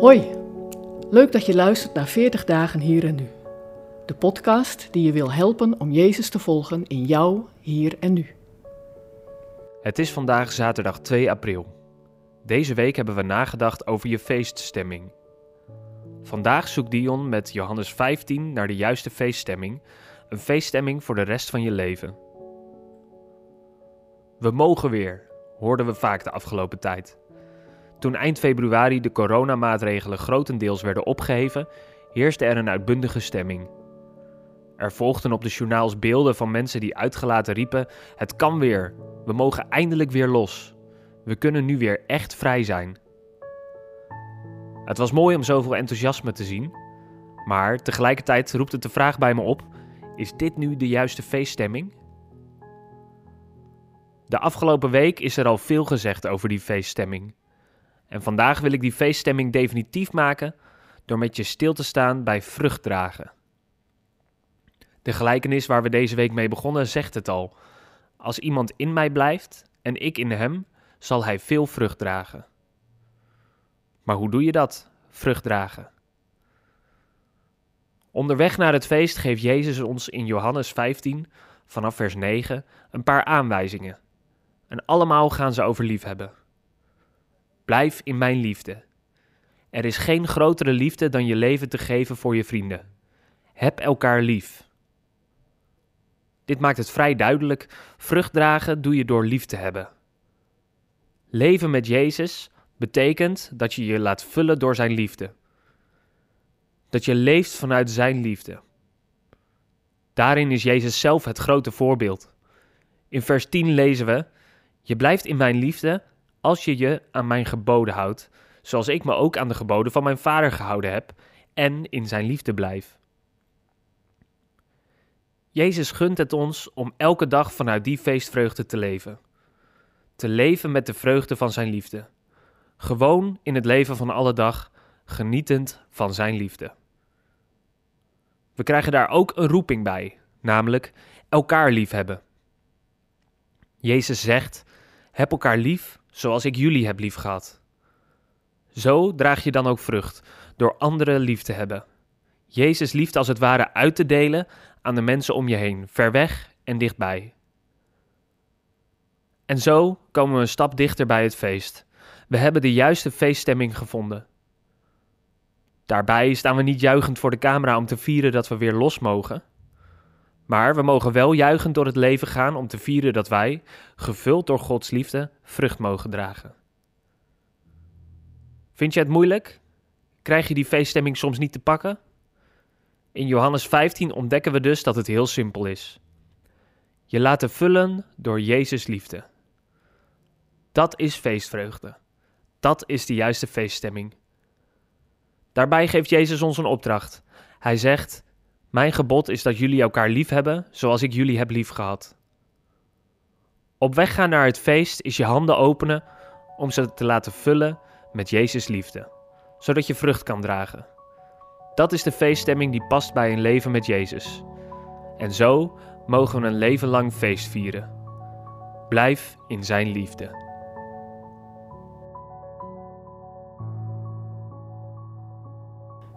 Hoi, leuk dat je luistert naar 40 dagen hier en nu. De podcast die je wil helpen om Jezus te volgen in jou, hier en nu. Het is vandaag zaterdag 2 april. Deze week hebben we nagedacht over je feeststemming. Vandaag zoekt Dion met Johannes 15 naar de juiste feeststemming, een feeststemming voor de rest van je leven. We mogen weer, hoorden we vaak de afgelopen tijd. Toen eind februari de coronamaatregelen grotendeels werden opgeheven, heerste er een uitbundige stemming. Er volgden op de journaals beelden van mensen die uitgelaten riepen: Het kan weer, we mogen eindelijk weer los. We kunnen nu weer echt vrij zijn. Het was mooi om zoveel enthousiasme te zien, maar tegelijkertijd roept het de vraag bij me op: is dit nu de juiste feeststemming? De afgelopen week is er al veel gezegd over die feeststemming. En vandaag wil ik die feeststemming definitief maken door met je stil te staan bij vruchtdragen. De gelijkenis waar we deze week mee begonnen zegt het al. Als iemand in mij blijft en ik in hem, zal hij veel vrucht dragen. Maar hoe doe je dat, vrucht dragen? Onderweg naar het feest geeft Jezus ons in Johannes 15, vanaf vers 9, een paar aanwijzingen. En allemaal gaan ze over liefhebben. Blijf in mijn liefde. Er is geen grotere liefde dan je leven te geven voor je vrienden. Heb elkaar lief. Dit maakt het vrij duidelijk: vrucht dragen doe je door lief te hebben. Leven met Jezus betekent dat je je laat vullen door Zijn liefde. Dat je leeft vanuit Zijn liefde. Daarin is Jezus zelf het grote voorbeeld. In vers 10 lezen we: Je blijft in mijn liefde als je je aan mijn geboden houdt, zoals ik me ook aan de geboden van mijn vader gehouden heb en in zijn liefde blijf. Jezus gunt het ons om elke dag vanuit die feestvreugde te leven. Te leven met de vreugde van zijn liefde. Gewoon in het leven van alle dag, genietend van zijn liefde. We krijgen daar ook een roeping bij, namelijk elkaar liefhebben. Jezus zegt: Heb elkaar lief zoals ik jullie heb lief gehad. Zo draag je dan ook vrucht, door anderen lief te hebben. Jezus liefde als het ware uit te delen aan de mensen om je heen, ver weg en dichtbij. En zo komen we een stap dichter bij het feest. We hebben de juiste feeststemming gevonden. Daarbij staan we niet juichend voor de camera om te vieren dat we weer los mogen. Maar we mogen wel juichend door het leven gaan om te vieren dat wij, gevuld door Gods liefde, vrucht mogen dragen. Vind je het moeilijk? Krijg je die feeststemming soms niet te pakken? In Johannes 15 ontdekken we dus dat het heel simpel is. Je laten vullen door Jezus liefde. Dat is feestvreugde. Dat is de juiste feeststemming. Daarbij geeft Jezus ons een opdracht. Hij zegt: mijn gebod is dat jullie elkaar lief hebben zoals ik jullie heb lief gehad. Op weg gaan naar het feest is je handen openen om ze te laten vullen met Jezus liefde, zodat je vrucht kan dragen. Dat is de feeststemming die past bij een leven met Jezus. En zo mogen we een leven lang feest vieren. Blijf in Zijn liefde.